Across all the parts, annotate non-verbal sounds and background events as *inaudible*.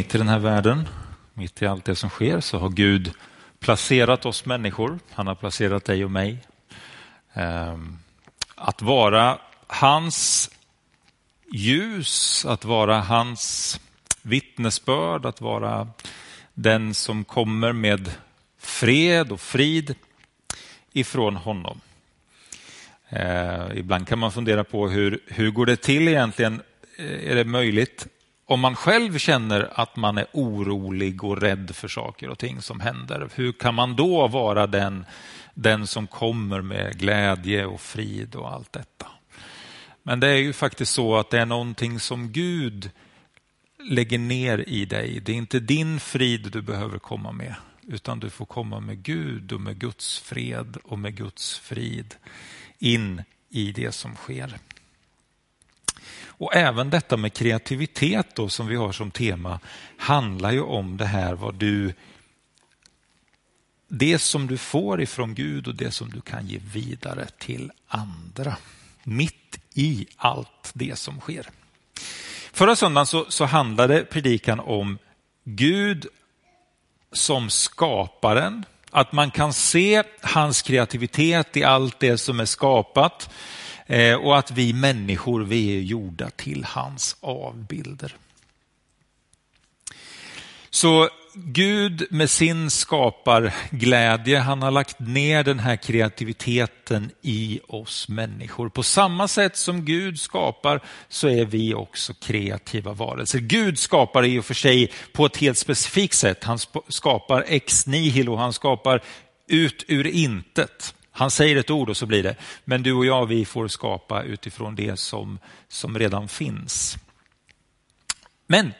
mitt i den här världen, mitt i allt det som sker, så har Gud placerat oss människor. Han har placerat dig och mig. Ehm, att vara hans ljus, att vara hans vittnesbörd, att vara den som kommer med fred och frid ifrån honom. Eh, ibland kan man fundera på hur, hur går det till egentligen? Är det möjligt om man själv känner att man är orolig och rädd för saker och ting som händer? Hur kan man då vara den, den som kommer med glädje och frid och allt detta? Men det är ju faktiskt så att det är någonting som Gud lägger ner i dig. Det är inte din frid du behöver komma med, utan du får komma med Gud och med Guds fred och med Guds frid in i det som sker. Och även detta med kreativitet då, som vi har som tema handlar ju om det här vad du det som du får ifrån Gud och det som du kan ge vidare till andra. Mitt i allt det som sker. Förra söndagen så, så handlade predikan om Gud som skaparen, att man kan se hans kreativitet i allt det som är skapat eh, Eh, och att vi människor, vi är gjorda till hans avbilder. Så Gud med sin skaparglädje, han har lagt ner den här kreativiteten i oss människor. På samma sätt som Gud skapar så är vi också kreativa varelser. Gud skapar i och för sig på ett helt specifikt sätt. Han skapar ex nihilo, han skapar ut ur intet. Han säger ett ord och så blir det. Men du och jag, vi får skapa utifrån det som, som redan finns. Men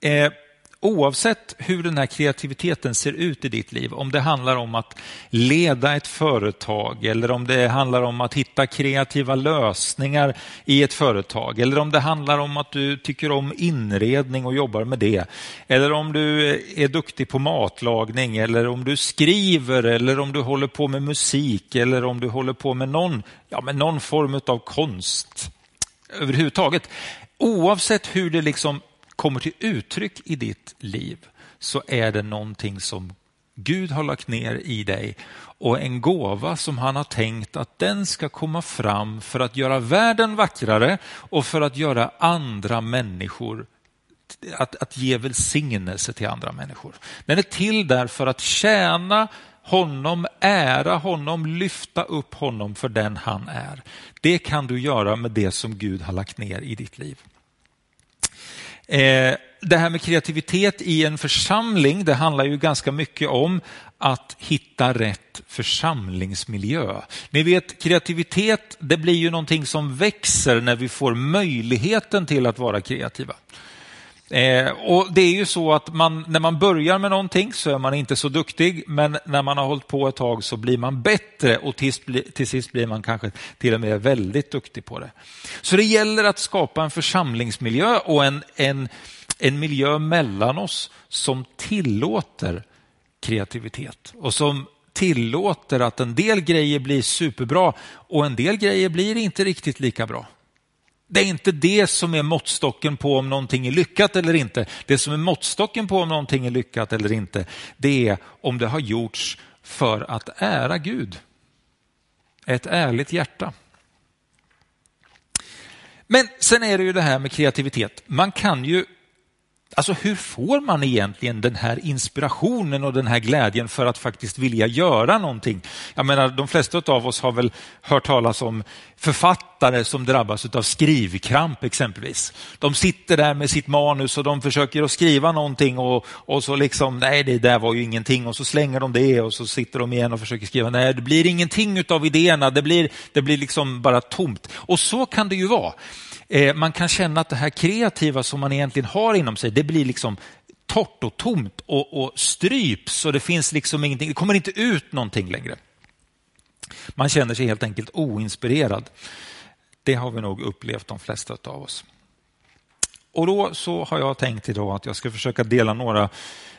eh, Oavsett hur den här kreativiteten ser ut i ditt liv, om det handlar om att leda ett företag eller om det handlar om att hitta kreativa lösningar i ett företag eller om det handlar om att du tycker om inredning och jobbar med det eller om du är duktig på matlagning eller om du skriver eller om du håller på med musik eller om du håller på med någon, ja, med någon form av konst överhuvudtaget. Oavsett hur det liksom kommer till uttryck i ditt liv så är det någonting som Gud har lagt ner i dig och en gåva som han har tänkt att den ska komma fram för att göra världen vackrare och för att göra andra människor att, att ge välsignelse till andra människor. Den är till där för att tjäna honom, ära honom, lyfta upp honom för den han är. Det kan du göra med det som Gud har lagt ner i ditt liv. Eh, det här med kreativitet i en församling, det handlar ju ganska mycket om att hitta rätt församlingsmiljö. Ni vet, kreativitet, det blir ju någonting som växer när vi får möjligheten till att vara kreativa. Eh, och Det är ju så att man, när man börjar med någonting så är man inte så duktig, men när man har hållit på ett tag så blir man bättre och till, till sist blir man kanske till och med väldigt duktig på det. Så det gäller att skapa en församlingsmiljö och en, en, en miljö mellan oss som tillåter kreativitet och som tillåter att en del grejer blir superbra och en del grejer blir inte riktigt lika bra. Det är inte det som är måttstocken på om någonting är lyckat eller inte. Det som är måttstocken på om någonting är lyckat eller inte, det är om det har gjorts för att ära Gud. Ett ärligt hjärta. Men sen är det ju det här med kreativitet. Man kan ju Alltså hur får man egentligen den här inspirationen och den här glädjen för att faktiskt vilja göra någonting? Jag menar, de flesta av oss har väl hört talas om författare som drabbas av skrivkramp exempelvis. De sitter där med sitt manus och de försöker att skriva någonting och, och så liksom, nej det där var ju ingenting och så slänger de det och så sitter de igen och försöker skriva, nej det blir ingenting av idéerna, det blir, det blir liksom bara tomt. Och så kan det ju vara. Eh, man kan känna att det här kreativa som man egentligen har inom sig, det blir liksom torrt och tomt och, och stryps och det finns liksom ingenting, det kommer inte ut någonting längre. Man känner sig helt enkelt oinspirerad. Det har vi nog upplevt de flesta av oss. Och då så har jag tänkt idag att jag ska försöka dela några,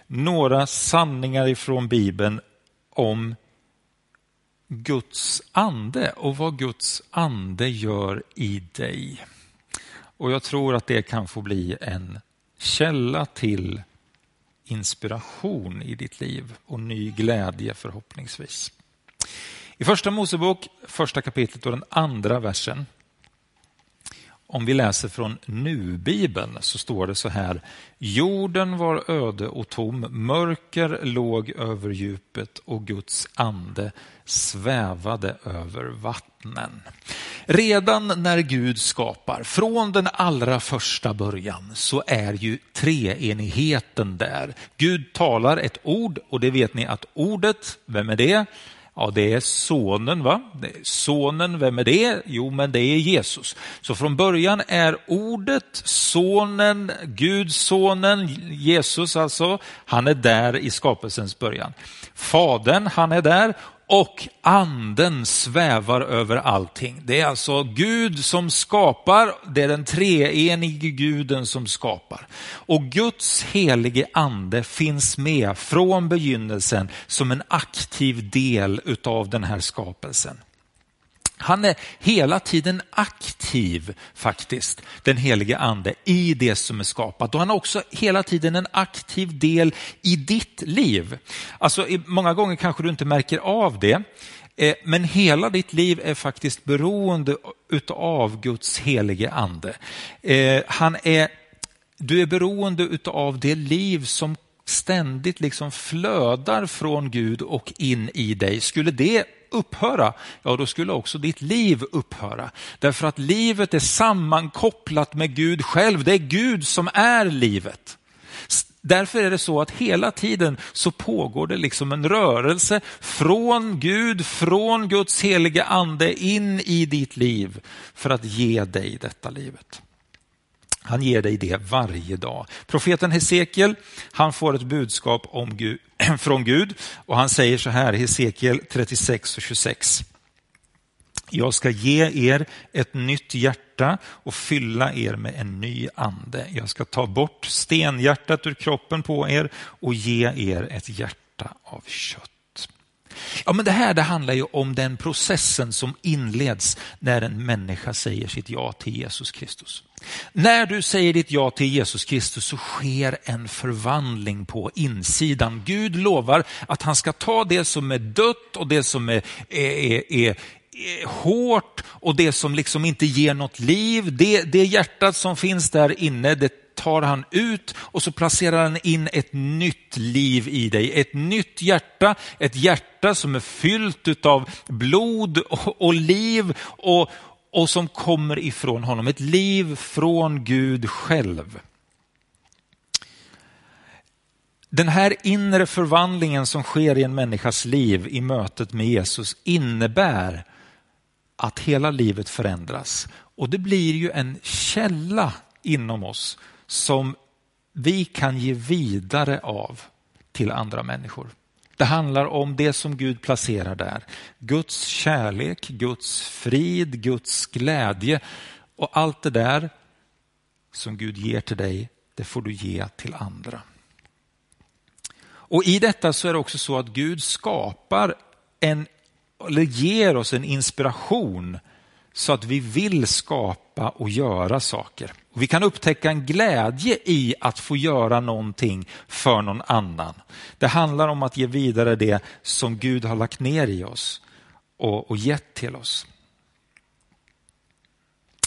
några sanningar ifrån Bibeln om Guds ande och vad Guds ande gör i dig. Och jag tror att det kan få bli en källa till inspiration i ditt liv och ny glädje förhoppningsvis. I första Mosebok, första kapitlet och den andra versen om vi läser från Nu-bibeln så står det så här. Jorden var öde och tom, mörker låg över djupet och Guds ande svävade över vattnen. Redan när Gud skapar, från den allra första början, så är ju treenigheten där. Gud talar ett ord och det vet ni att ordet, vem är det? Ja, det är sonen. va? Sonen, vem är det? Jo, men det är Jesus. Så från början är ordet, sonen, Gud, sonen, Jesus alltså, han är där i skapelsens början. Fadern, han är där och anden svävar över allting. Det är alltså Gud som skapar, det är den treenige guden som skapar. Och Guds helige ande finns med från begynnelsen som en aktiv del utav den här skapelsen. Han är hela tiden aktiv faktiskt, den helige ande, i det som är skapat. Och han är också hela tiden en aktiv del i ditt liv. Alltså många gånger kanske du inte märker av det, eh, men hela ditt liv är faktiskt beroende av Guds helige ande. Eh, han är, du är beroende av det liv som ständigt liksom flödar från Gud och in i dig. Skulle det upphöra, ja då skulle också ditt liv upphöra. Därför att livet är sammankopplat med Gud själv. Det är Gud som är livet. Därför är det så att hela tiden så pågår det liksom en rörelse från Gud, från Guds heliga ande in i ditt liv för att ge dig detta livet. Han ger dig det varje dag. Profeten Hesekiel, han får ett budskap om Gud, *clears throat* från Gud och han säger så här, Hesekiel 36 och 26. Jag ska ge er ett nytt hjärta och fylla er med en ny ande. Jag ska ta bort stenhjärtat ur kroppen på er och ge er ett hjärta av kött. Ja, men det här det handlar ju om den processen som inleds när en människa säger sitt ja till Jesus Kristus. När du säger ditt ja till Jesus Kristus så sker en förvandling på insidan. Gud lovar att han ska ta det som är dött och det som är, är, är, är hårt och det som liksom inte ger något liv. Det, det hjärtat som finns där inne, det tar han ut och så placerar han in ett nytt liv i dig. Ett nytt hjärta, ett hjärta som är fyllt av blod och, och liv och, och som kommer ifrån honom. Ett liv från Gud själv. Den här inre förvandlingen som sker i en människas liv i mötet med Jesus innebär att hela livet förändras. Och det blir ju en källa inom oss som vi kan ge vidare av till andra människor. Det handlar om det som Gud placerar där. Guds kärlek, Guds frid, Guds glädje och allt det där som Gud ger till dig, det får du ge till andra. Och i detta så är det också så att Gud skapar en, eller ger oss en inspiration så att vi vill skapa och göra saker. Och vi kan upptäcka en glädje i att få göra någonting för någon annan. Det handlar om att ge vidare det som Gud har lagt ner i oss och, och gett till oss.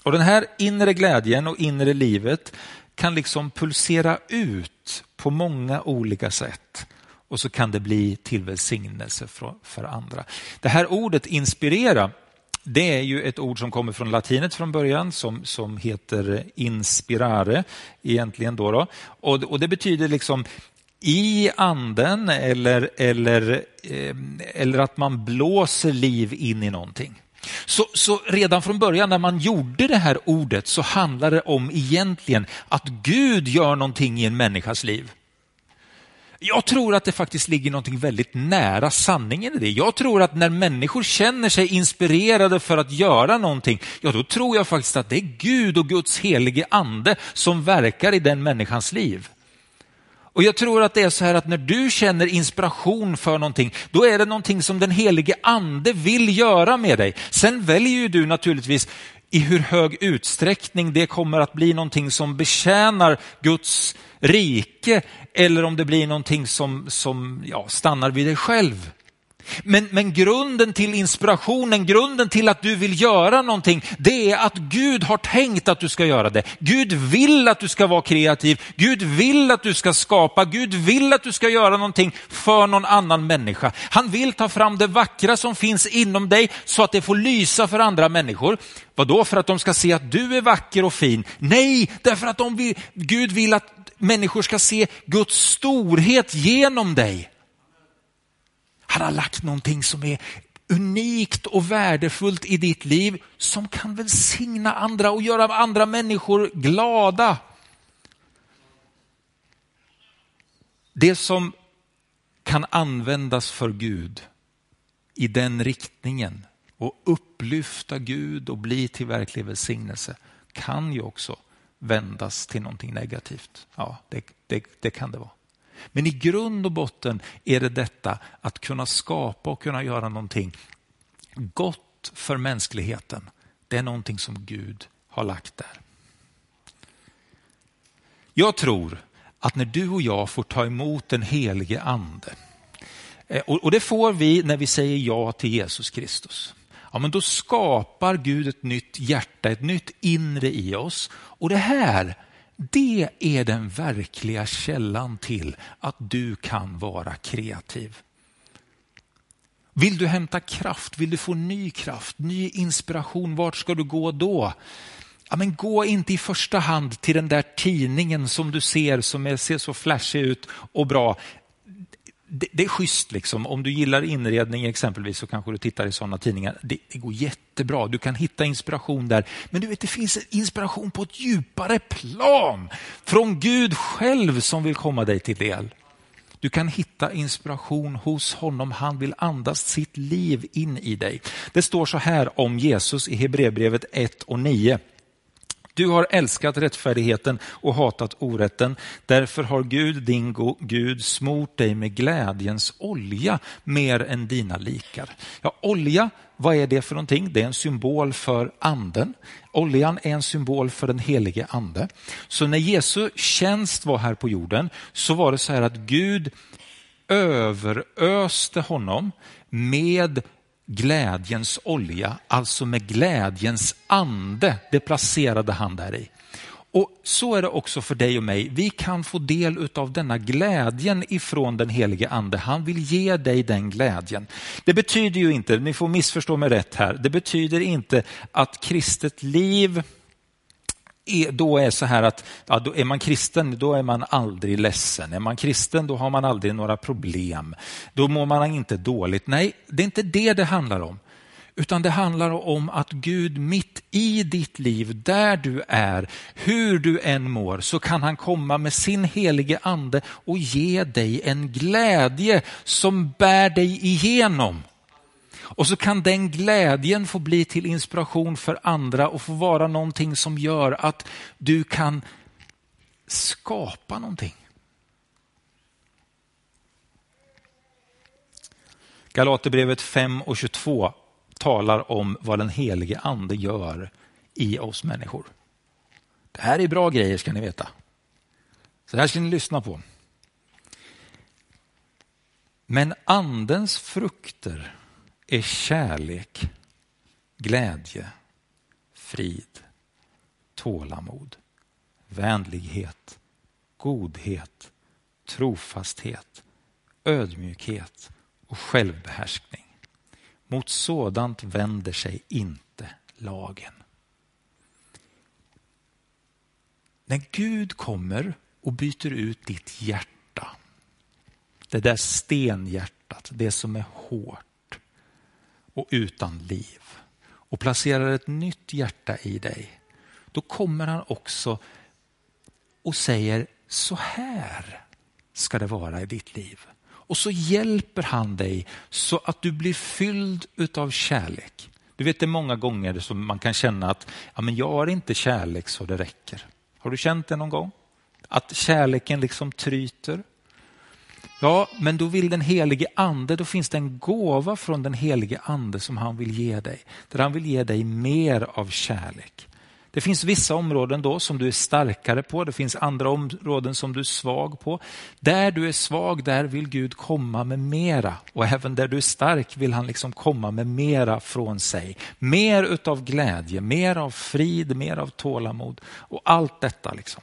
Och Den här inre glädjen och inre livet kan liksom pulsera ut på många olika sätt och så kan det bli till välsignelse för, för andra. Det här ordet inspirera det är ju ett ord som kommer från latinet från början som, som heter inspirare egentligen. Då, då. Och, och det betyder liksom i anden eller, eller, eh, eller att man blåser liv in i någonting. Så, så, redan från början när man gjorde det här ordet så handlade det om egentligen att Gud gör någonting i en människas liv. Jag tror att det faktiskt ligger något väldigt nära sanningen i det. Jag tror att när människor känner sig inspirerade för att göra någonting, ja då tror jag faktiskt att det är Gud och Guds helige ande som verkar i den människans liv. Och jag tror att det är så här att när du känner inspiration för någonting, då är det någonting som den helige ande vill göra med dig. Sen väljer ju du naturligtvis i hur hög utsträckning det kommer att bli någonting som betjänar Guds rike eller om det blir någonting som, som ja, stannar vid dig själv. Men, men grunden till inspirationen, grunden till att du vill göra någonting, det är att Gud har tänkt att du ska göra det. Gud vill att du ska vara kreativ. Gud vill att du ska skapa. Gud vill att du ska göra någonting för någon annan människa. Han vill ta fram det vackra som finns inom dig så att det får lysa för andra människor. Vadå? För att de ska se att du är vacker och fin? Nej, därför att de vill, Gud vill att människor ska se Guds storhet genom dig. Han har lagt någonting som är unikt och värdefullt i ditt liv som kan välsigna andra och göra andra människor glada. Det som kan användas för Gud i den riktningen och upplyfta Gud och bli till verklig välsignelse kan ju också vändas till någonting negativt. Ja, det, det, det kan det vara. Men i grund och botten är det detta att kunna skapa och kunna göra någonting gott för mänskligheten. Det är någonting som Gud har lagt där. Jag tror att när du och jag får ta emot den helige ande, eh, och det får vi när vi säger ja till Jesus Kristus, ja, men då skapar Gud ett nytt hjärta, ett nytt inre i oss. Och det här det är den verkliga källan till att du kan vara kreativ. Vill du hämta kraft, vill du få ny kraft, ny inspiration, vart ska du gå då? Ja, men gå inte i första hand till den där tidningen som du ser som ser så flashig ut och bra det, det, är schysst liksom. Om du gillar inredning exempelvis så kanske du tittar i sådana tidningar. Det, det, går jättebra. Du kan hitta inspiration där. Men du vet, det finns inspiration på ett djupare plan från Gud själv som vill komma dig till del. Du kan hitta inspiration hos honom. Han vill andas sitt liv in i dig. Det står så här om Jesus i Hebreerbrevet 1 och 9. Du har älskat rättfärdigheten och hatat orätten. Därför har Gud, din Gud, smort dig med glädjens olja mer än dina likar. Ja, olja, vad är det för någonting? Det är en symbol för anden. Oljan är en symbol för den helige ande. Så när Jesu tjänst var här på jorden så var det så här att Gud överöste honom med glädjens olja, alltså med glädjens ande. Det placerade han där i. Och så är det också för dig och mig. Vi kan få del av denna glädjen ifrån den helige ande. Han vill ge dig den glädjen. Det betyder ju inte, ni får missförstå mig rätt här, det betyder inte att kristet liv är, då är så här att ja, då är man kristen, då är man aldrig ledsen. Är man kristen, då har man aldrig några problem. Då mår man inte dåligt. Nej, det är inte det det handlar om. Utan det handlar om att Gud mitt i ditt liv, där du är, hur du än mår, så kan han komma med sin helige ande och ge dig en glädje som bär dig igenom. Och så kan den glädjen få bli till inspiration för andra och få vara någonting som gör att du kan skapa någonting. Galaterbrevet 5 och 22 talar om vad den helige ande gör i oss människor. Det här är bra grejer ska ni veta. Så det här ska ni lyssna på. Men andens frukter är kärlek, glädje, frid, tålamod, vänlighet, godhet, trofasthet, ödmjukhet och självbehärskning. Mot sådant vänder sig inte lagen. När Gud kommer och byter ut ditt hjärta, det där stenhjärtat, det som är hårt, och utan liv och placerar ett nytt hjärta i dig, då kommer han också och säger så här ska det vara i ditt liv. Och så hjälper han dig så att du blir fylld utav kärlek. Du vet det är många gånger som man kan känna att ja, men jag har inte kärlek så det räcker. Har du känt det någon gång? Att kärleken liksom tryter? Ja, men då vill den helige ande, då finns det en gåva från den helige ande som han vill ge dig. Där han vill ge dig mer av kärlek. Det finns vissa områden då som du är starkare på, det finns andra områden som du är svag på. Där du är svag, där vill Gud komma med mera. Och även där du är stark vill han liksom komma med mera från sig. Mer utav glädje, mer av frid, mer av tålamod och allt detta. liksom.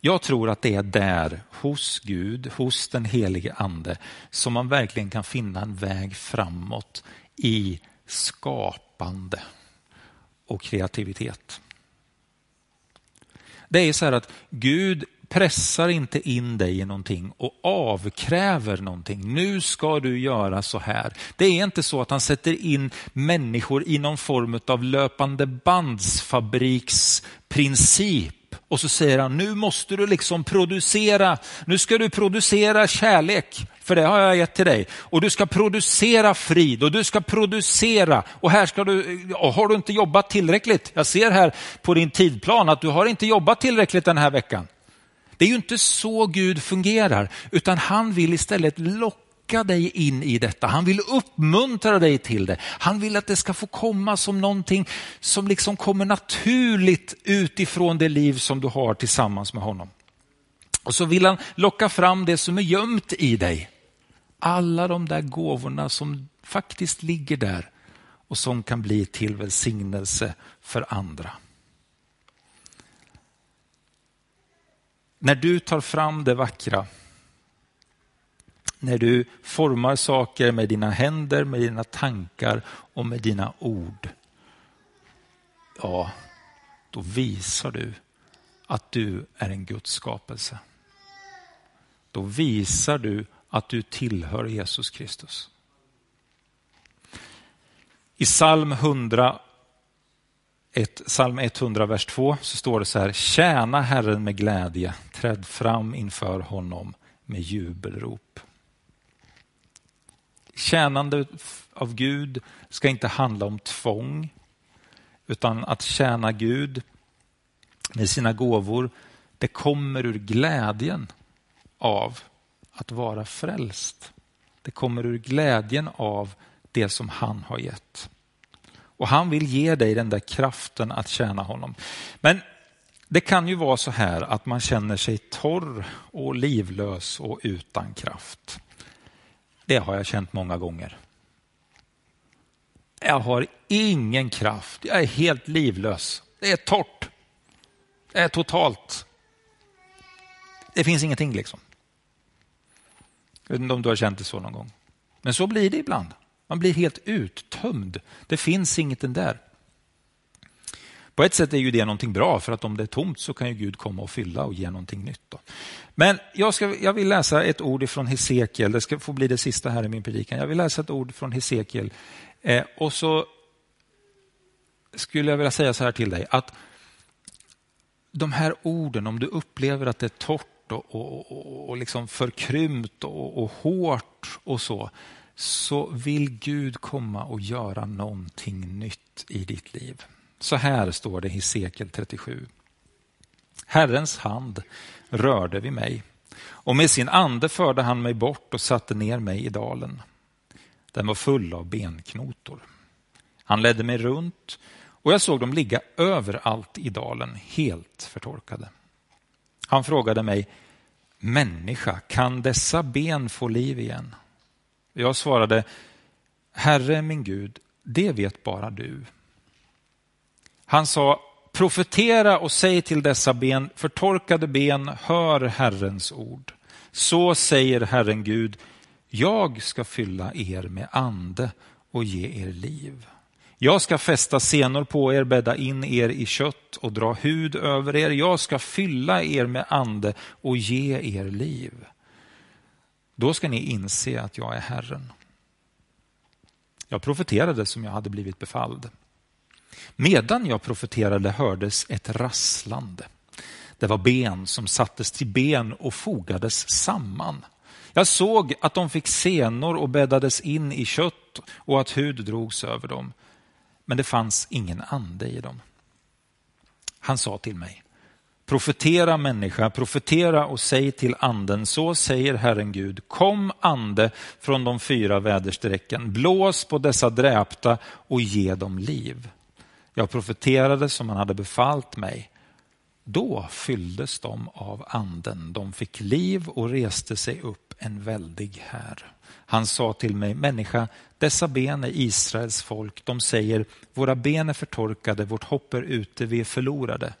Jag tror att det är där, hos Gud, hos den helige ande, som man verkligen kan finna en väg framåt i skapande och kreativitet. Det är så här att Gud pressar inte in dig i någonting och avkräver någonting. Nu ska du göra så här. Det är inte så att han sätter in människor i någon form av löpande bandsfabriksprincip och så säger han, nu måste du liksom producera, nu ska du producera kärlek, för det har jag gett till dig. Och du ska producera frid och du ska producera, och här ska du, har du inte jobbat tillräckligt? Jag ser här på din tidplan att du har inte jobbat tillräckligt den här veckan. Det är ju inte så Gud fungerar, utan han vill istället locka locka dig in i detta. Han vill uppmuntra dig till det. Han vill att det ska få komma som någonting som liksom kommer naturligt utifrån det liv som du har tillsammans med honom. Och så vill han locka fram det som är gömt i dig. Alla de där gåvorna som faktiskt ligger där och som kan bli till välsignelse för andra. När du tar fram det vackra när du formar saker med dina händer, med dina tankar och med dina ord. Ja, då visar du att du är en Guds skapelse. Då visar du att du tillhör Jesus Kristus. I psalm 100, ett, psalm 100, vers 2 så står det så här, tjäna Herren med glädje, träd fram inför honom med jubelrop. Tjänande av Gud ska inte handla om tvång, utan att tjäna Gud med sina gåvor, det kommer ur glädjen av att vara frälst. Det kommer ur glädjen av det som han har gett. Och han vill ge dig den där kraften att tjäna honom. Men det kan ju vara så här att man känner sig torr och livlös och utan kraft. Det har jag känt många gånger. Jag har ingen kraft, jag är helt livlös. Det är torrt. Det är totalt. Det finns ingenting liksom. Jag vet inte om du har känt det så någon gång. Men så blir det ibland. Man blir helt uttömd. Det finns ingenting där. På ett sätt är ju det någonting bra, för att om det är tomt så kan ju Gud komma och fylla och ge någonting nytt. Då. Men jag, ska, jag vill läsa ett ord från Hesekiel, det ska få bli det sista här i min predikan. Jag vill läsa ett ord från Hesekiel. Eh, och så skulle jag vilja säga så här till dig, att de här orden, om du upplever att det är torrt och, och, och, och liksom förkrympt och, och hårt och så, så vill Gud komma och göra någonting nytt i ditt liv. Så här står det i Hesekiel 37. Herrens hand rörde vid mig och med sin ande förde han mig bort och satte ner mig i dalen. Den var full av benknotor. Han ledde mig runt och jag såg dem ligga överallt i dalen, helt förtorkade. Han frågade mig, människa, kan dessa ben få liv igen? Jag svarade, Herre min Gud, det vet bara du. Han sa, profetera och säg till dessa ben, förtorkade ben, hör Herrens ord. Så säger Herren Gud, jag ska fylla er med ande och ge er liv. Jag ska fästa senor på er, bädda in er i kött och dra hud över er. Jag ska fylla er med ande och ge er liv. Då ska ni inse att jag är Herren. Jag profeterade som jag hade blivit befalld. Medan jag profeterade hördes ett rasslande. Det var ben som sattes till ben och fogades samman. Jag såg att de fick senor och bäddades in i kött och att hud drogs över dem. Men det fanns ingen ande i dem. Han sa till mig, Profetera människa, profetera och säg till anden, så säger Herren Gud, kom ande från de fyra väderstrecken, blås på dessa dräpta och ge dem liv. Jag profeterade som han hade befallt mig. Då fylldes de av anden, de fick liv och reste sig upp en väldig här. Han sa till mig, människa, dessa ben är Israels folk. De säger, våra ben är förtorkade, vårt hopp är ute, vi är förlorade.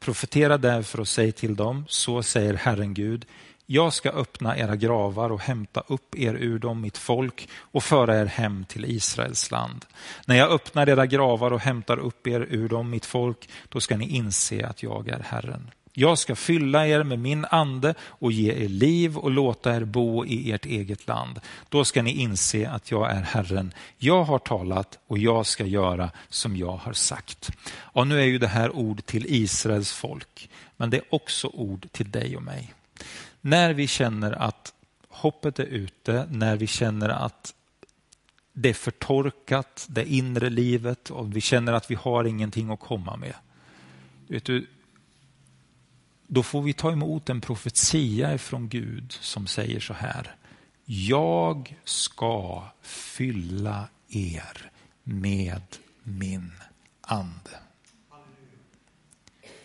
Profetera därför och säg till dem, så säger Herren Gud, jag ska öppna era gravar och hämta upp er ur dem, mitt folk, och föra er hem till Israels land. När jag öppnar era gravar och hämtar upp er ur dem, mitt folk, då ska ni inse att jag är Herren. Jag ska fylla er med min ande och ge er liv och låta er bo i ert eget land. Då ska ni inse att jag är Herren. Jag har talat och jag ska göra som jag har sagt. Och nu är ju det här ord till Israels folk, men det är också ord till dig och mig. När vi känner att hoppet är ute, när vi känner att det är förtorkat, det inre livet och vi känner att vi har ingenting att komma med. Vet du, då får vi ta emot en profetia från Gud som säger så här. Jag ska fylla er med min ande.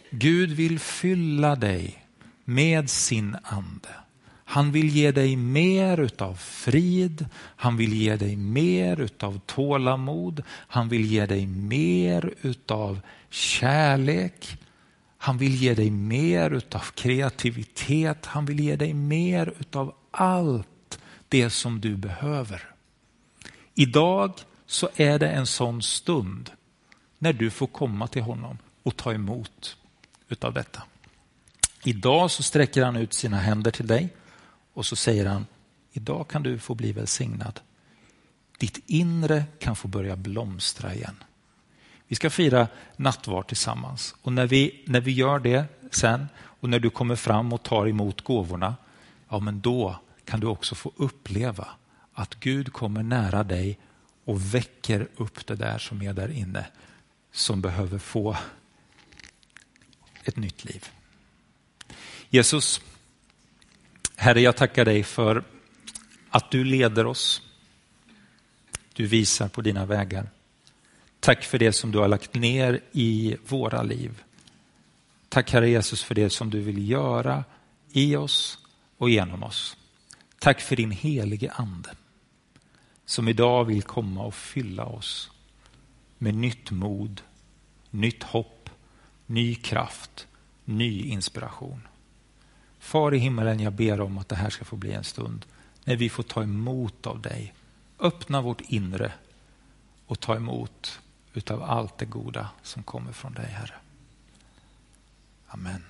Gud vill fylla dig med sin ande. Han vill ge dig mer utav frid, han vill ge dig mer utav tålamod, han vill ge dig mer utav kärlek, han vill ge dig mer utav kreativitet, han vill ge dig mer utav allt det som du behöver. Idag så är det en sån stund när du får komma till honom och ta emot utav detta. Idag så sträcker han ut sina händer till dig och så säger han, idag kan du få bli välsignad. Ditt inre kan få börja blomstra igen. Vi ska fira nattvard tillsammans och när vi, när vi gör det sen och när du kommer fram och tar emot gåvorna, ja men då kan du också få uppleva att Gud kommer nära dig och väcker upp det där som är där inne som behöver få ett nytt liv. Jesus, Herre, jag tackar dig för att du leder oss. Du visar på dina vägar. Tack för det som du har lagt ner i våra liv. Tack Herre Jesus för det som du vill göra i oss och genom oss. Tack för din helige ande som idag vill komma och fylla oss med nytt mod, nytt hopp, ny kraft, ny inspiration. Far i himmelen, jag ber om att det här ska få bli en stund när vi får ta emot av dig. Öppna vårt inre och ta emot utav allt det goda som kommer från dig, Herre. Amen.